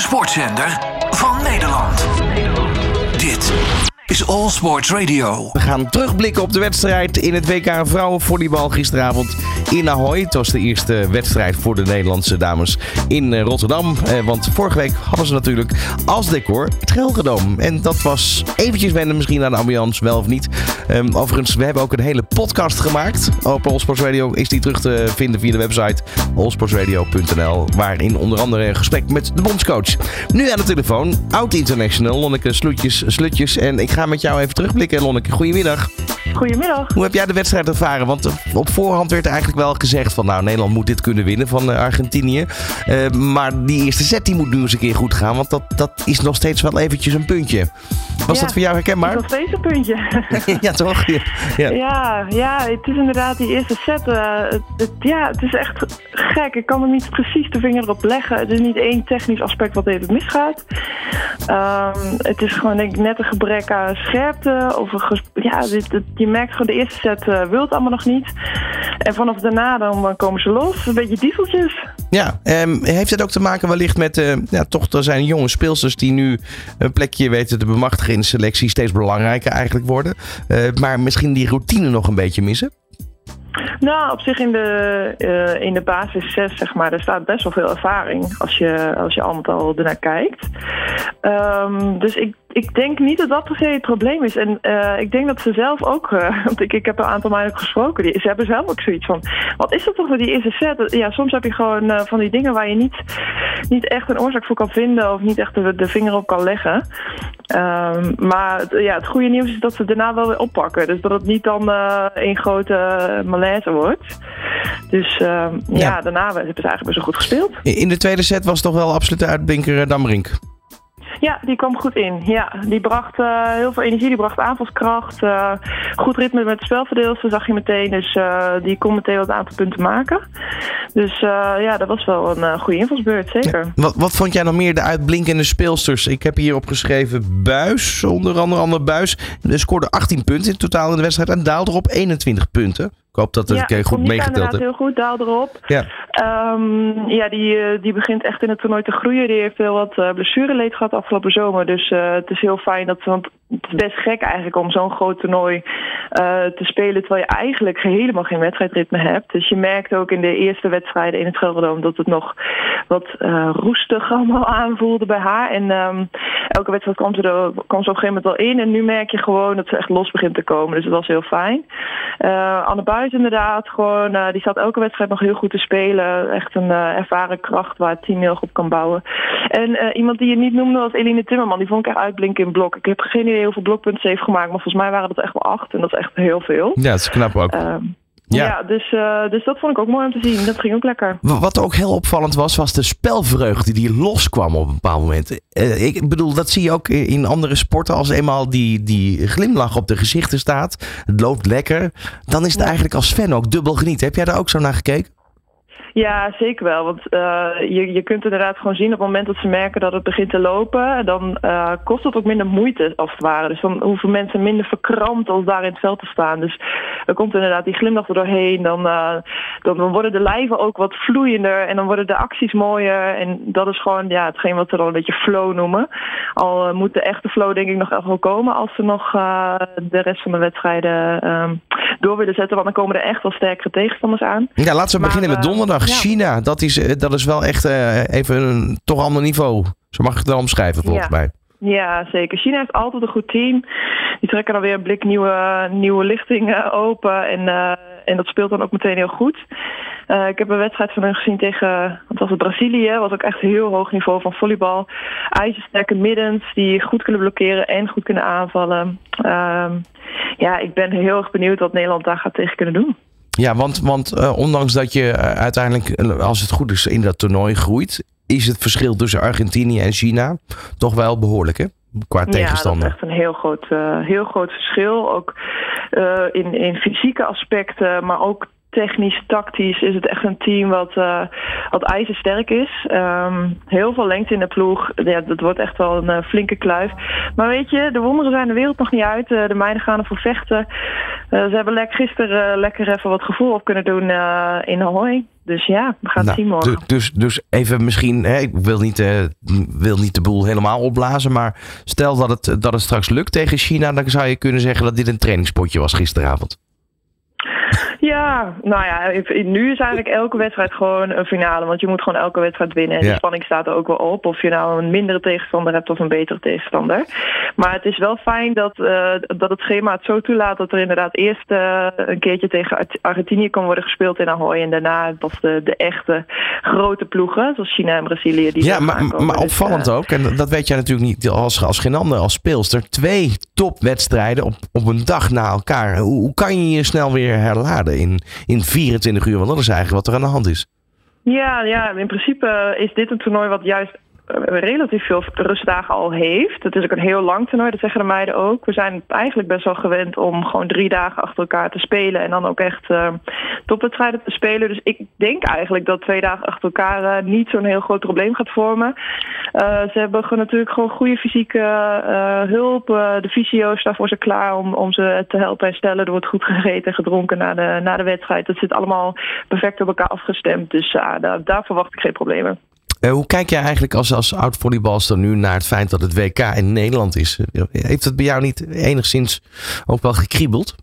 sportzender van Nederland. Dit is All Sports Radio. We gaan terugblikken op de wedstrijd in het WK vrouwenvolleybal gisteravond in Ahoy. Het was de eerste wedstrijd voor de Nederlandse dames in eh, Rotterdam. Eh, want vorige week hadden ze natuurlijk als decor het Gelredome. En dat was eventjes wennen misschien aan de ambiance, wel of niet. Ehm, overigens, we hebben ook een hele podcast gemaakt. Op All Sports Radio is die terug te vinden via de website allsportsradio.nl. Waarin onder andere een gesprek met de bondscoach. Nu aan de telefoon, oud-international, Lonneke Sloetjes, Slutjes. En ik ga met jou even terugblikken, Lonneke. Goedemiddag. Goedemiddag. Hoe heb jij de wedstrijd ervaren? Want eh, op voorhand werd eigenlijk wel gezegd van... nou, Nederland moet dit kunnen winnen van eh, Argentinië. Eh, maar die eerste set die moet nu eens een keer goed gaan. Want dat, dat is nog steeds wel eventjes een puntje. Was Ja, dat voor jou herkenbaar? Nog steeds een puntje. ja, toch? Ja. Ja. ja, het is inderdaad die eerste set. het, het- ja, het is echt gek. Ik kan er niet precies de vinger op leggen. Het is niet één technisch aspect wat even misgaat. Ehm, het is gewoon denk ik, net een gebrek aan scherpte. Of een ja, dit, dit- je merkt gewoon de eerste set eh, wil het allemaal nog niet. En vanaf daarna dan eh, komen ze los. Een beetje dieseltjes. Ja, ehm, heeft het ook te maken wellicht met... eh, ja, toch, er zijn jonge speelsters die nu een plekje weten te bemachtigen in de selectie. Steeds belangrijker eigenlijk worden. Eh, maar misschien die routine nog een beetje missen. Nou, op zich in de, eh, in de basis 6, zeg maar, er staat best wel veel ervaring als je, als je al met al ernaar kijkt. Ehm, dus ik, ik denk niet dat dat per se het probleem is. En eh, ik denk dat ze zelf ook, eh, want ik, ik heb een aantal meiden gesproken, die, ze hebben zelf ook zoiets van, wat is dat toch met die eerste set? Ja, soms heb je gewoon van die dingen waar je niet, niet echt een oorzaak voor kan vinden of niet echt de, de vinger op kan leggen. Ehm, maar ja, het goede nieuws is dat ze daarna wel weer oppakken. Dus dat het niet dan een grote malaise wordt. Dus ehm, ja. Ja. daarna hebben ze eigenlijk best wel goed gespeeld. In de tweede set was toch wel absoluut de uitblinker eh, Dambrink. Ja, die kwam goed in. Ja, die bracht eh, heel veel energie, die bracht aanvalskracht. eh, goed ritme met het spelverdeelster zag je meteen. Dus die kon meteen wat aantal punten maken. Dus ja, dat was wel een goede invalsbeurt, zeker. Wat, wat vond jij nog meer de uitblinkende speelsters? Ik heb hier opgeschreven Buis, onder andere Anne Buis. Die scoorde 18 punten in totaal in de wedstrijd en daalde erop 21 punten. Ik hoop dat ik eh, goed meegeteld heb. heel goed, daal erop. Ja. Ehm, ja, die, eh, die begint echt in het toernooi te groeien. Die heeft heel wat uh, blessureleed gehad afgelopen zomer. Dus eh, het is heel fijn dat. Want het is best gek eigenlijk om zo'n groot toernooi eh, te spelen... terwijl je eigenlijk helemaal geen wedstrijdritme hebt. Dus je merkt ook in de eerste wedstrijden in het Gelredome... dat het nog wat eh, roestig allemaal aanvoelde bij haar. En ehm, elke wedstrijd kwam ze, er, kwam ze op een gegeven moment wel in. En nu merk je gewoon dat ze echt los begint te komen. Dus dat was heel fijn. Eh, Anne Buis inderdaad, gewoon, eh, die staat elke wedstrijd nog heel goed te spelen. Echt een eh, ervaren kracht waar het team heel goed op kan bouwen. En eh, iemand die je niet noemde was Eline Timmerman. Die vond ik echt uitblinken in blok. Ik heb geen idee hoeveel blokpunten ze heeft gemaakt. Maar volgens mij waren dat echt wel acht. En dat is echt heel veel. Ja, dat is knap ook. Ja. ja, dus, eh, dus dat vond ik ook mooi om te zien. Dat ging ook lekker. Wa- Wat ook heel opvallend was, was de spelvreugde die loskwam op een bepaald moment. Eh, ik bedoel, dat zie je ook in andere sporten. Als eenmaal die, die glimlach op de gezichten staat, het loopt lekker, dan is het eigenlijk als fan ook dubbel genieten. Heb jij daar ook zo naar gekeken? Ja, zeker wel. Want eh, je, je kunt inderdaad gewoon zien op het moment dat ze merken dat het begint te lopen, dan eh, kost het ook minder moeite als het ware. Dus dan hoeven mensen minder verkrampt als daar in het veld te staan. Dus er komt inderdaad die glimlach er doorheen. Dan, eh, dan, worden de lijven ook wat vloeiender en dan worden de acties mooier. En dat is gewoon ja, hetgeen wat ze dan een beetje flow noemen. Al moet de echte flow denk ik nog echt wel komen als ze nog de rest van de wedstrijden ehm, door willen zetten. Want dan komen er echt wel sterkere tegenstanders aan. Ja, laten we Maar, beginnen met eh, ja. China, dat is, eh, dat is wel echt eh, even een toch ander niveau. Zo mag ik het wel omschrijven volgens Ja. mij. Ja, zeker. China heeft altijd een goed team. Die trekken dan weer een blik nieuwe, nieuwe lichting eh, open. En, eh, en dat speelt dan ook meteen heel goed. Ik heb een wedstrijd van hen gezien tegen, wat was het, Brazilië. Was ook echt een heel hoog niveau van volleybal. IJzersterke middens die goed kunnen blokkeren en goed kunnen aanvallen. Ehm, ja, ik ben heel erg benieuwd wat Nederland daar gaat tegen kunnen doen. Ja, want, want eh, ondanks dat je eh, uiteindelijk, eh, als het goed is, in dat toernooi groeit, is het verschil tussen Argentinië en China toch wel behoorlijk, hè? Qua Ja, dat is tegenstander. echt een heel groot, heel groot verschil. Ook in, in fysieke aspecten, maar ook technisch, tactisch is het echt een team wat, eh, wat ijzersterk is. Ehm, heel veel lengte in de ploeg. Ja, dat wordt echt wel een eh, flinke kluif. Maar weet je, de wonderen zijn de wereld nog niet uit. Eh, de meiden gaan ervoor vechten. Ze hebben lek, gisteren lekker even wat gevoel op kunnen doen in Ahoy. Dus ja, we gaan het Nou, zien morgen. du- Dus, dus even misschien, hè, ik wil niet, wil niet de boel helemaal opblazen, maar stel dat het, dat het straks lukt tegen China, dan zou je kunnen zeggen dat dit een trainingspotje was gisteravond. Ja, nou ja, nu is eigenlijk elke wedstrijd gewoon een finale. Want je moet gewoon elke wedstrijd winnen. En Ja. die spanning staat er ook wel op. Of je nou een mindere tegenstander hebt of een betere tegenstander. Maar het is wel fijn dat, eh, dat het schema het zo toelaat dat er inderdaad eerst eh, een keertje tegen Ar- Argentinië kan worden gespeeld in Ahoy. En daarna pas de, de echte grote ploegen, zoals China en Brazilië. Die Ja, maar, maar Dus, opvallend eh, ook, en dat weet jij natuurlijk niet als, als geen ander, als speelster. Twee topwedstrijden op, op een dag na elkaar. Hoe, hoe kan je je snel weer herladen in, in 24 uur? Want dat is eigenlijk wat er aan de hand is. Ja, ja, in principe is dit een toernooi wat juist relatief veel rustdagen al heeft. Het is ook een heel lang toernooi, dat zeggen de meiden ook. We zijn eigenlijk best wel gewend om gewoon drie dagen achter elkaar te spelen en dan ook echt eh, topwedstrijden te spelen. Dus ik denk eigenlijk dat twee dagen achter elkaar eh, niet zo'n heel groot probleem gaat vormen. Eh, ze hebben natuurlijk gewoon goede fysieke eh, hulp. Eh, de fysio's staan voor ze klaar om, om ze te helpen herstellen. Er wordt goed gegeten en gedronken na de, na de wedstrijd. Dat zit allemaal perfect op elkaar afgestemd. Dus daar, daar verwacht ik geen problemen. Eh, hoe kijk jij eigenlijk als, als oud volleybalster nu naar het feit dat het WK in Nederland is? Eh, Heeft het bij jou niet enigszins ook wel gekriebeld?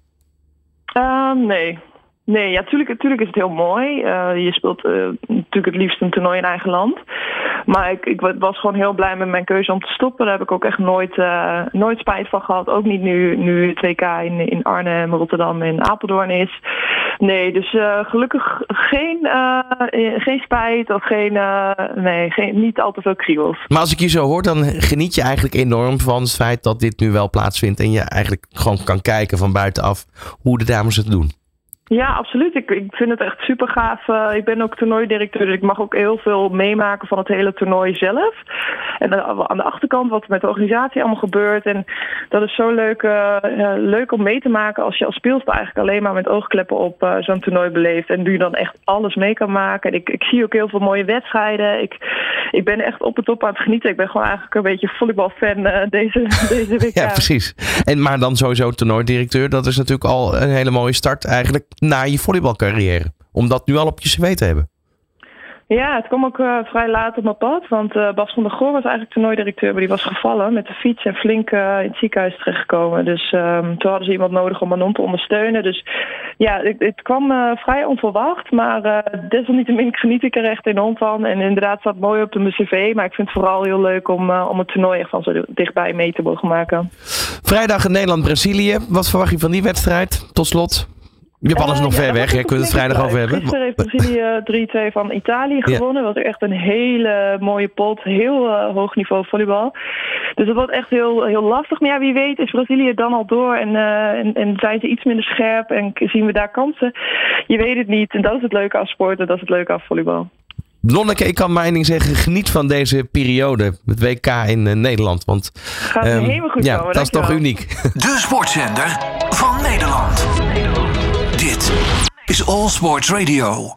Ehm, nee. Nee, ja, tuurlijk, is het heel mooi. Eh, je speelt natuurlijk het liefst een toernooi in eigen land. Maar ik, ik was gewoon heel blij met mijn keuze om te stoppen. Daar heb ik ook echt nooit, eh, nooit spijt van gehad. Ook niet nu, nu het WK in, in Arnhem, Rotterdam en Apeldoorn is. Nee, dus eh, gelukkig geen, eh, geen spijt of geen, nee, geen, niet al te veel kriebels. Maar als ik je zo hoor, dan geniet je eigenlijk enorm van het feit dat dit nu wel plaatsvindt. En je eigenlijk gewoon kan kijken van buitenaf hoe de dames het doen. Ja, absoluut. Ik, ik vind het echt super gaaf. Eh, ik ben ook toernooidirecteur, dus ik mag ook heel veel meemaken van het hele toernooi zelf. En dan aan de achterkant wat er met de organisatie allemaal gebeurt. En dat is zo leuk, eh, leuk om mee te maken als je als speelster eigenlijk alleen maar met oogkleppen op eh, zo'n toernooi beleeft. En nu dan echt alles mee kan maken. En ik, ik zie ook heel veel mooie wedstrijden. Ik, ik ben echt op het top aan het genieten. Ik ben gewoon eigenlijk een beetje volleybalfan eh, deze, deze week. Ja, precies. En, maar dan sowieso toernooidirecteur, dat is natuurlijk al een hele mooie start eigenlijk na je volleybalcarrière. Om dat nu al op je cv te hebben. Ja, het kwam ook eh, vrij laat op mijn pad. Want eh, Bas van der Goor was eigenlijk toernooidirecteur. Maar die was gevallen met de fiets en flink eh, in het ziekenhuis terechtgekomen. Dus ehm, toen hadden ze iemand nodig om Manon te ondersteunen. Dus ja, het, het kwam vrij onverwacht. Maar desalniettemin geniet ik er echt enorm van. En inderdaad staat mooi op de mijn cv. Maar ik vind het vooral heel leuk om, om het toernooi echt van zo dichtbij mee te mogen maken. Vrijdag in Nederland-Brazilië. Wat verwacht je van die wedstrijd? Tot slot. Japan is Eh, nog ja, ver weg. Je een kunt het vrijdag over hebben. Gisteren heeft Brazilië 3-2 van Italië gewonnen. Dat was echt een hele mooie pot. Heel eh, hoog niveau volleybal. Dus dat wordt echt heel, heel lastig. Maar ja, wie weet is Brazilië dan al door. En, eh, en, en zijn ze iets minder scherp. En zien we daar kansen. Je weet het niet. En dat is het leuke aan sport. En dat is het leuke aan volleybal. Lonneke, ik kan mijn ding zeggen, geniet van deze periode. Het WK in eh, Nederland. Want Gaat ehm, helemaal goed ja, komen. dat is toch uniek. De sportzender van Nederland. Dit is All Sports Radio.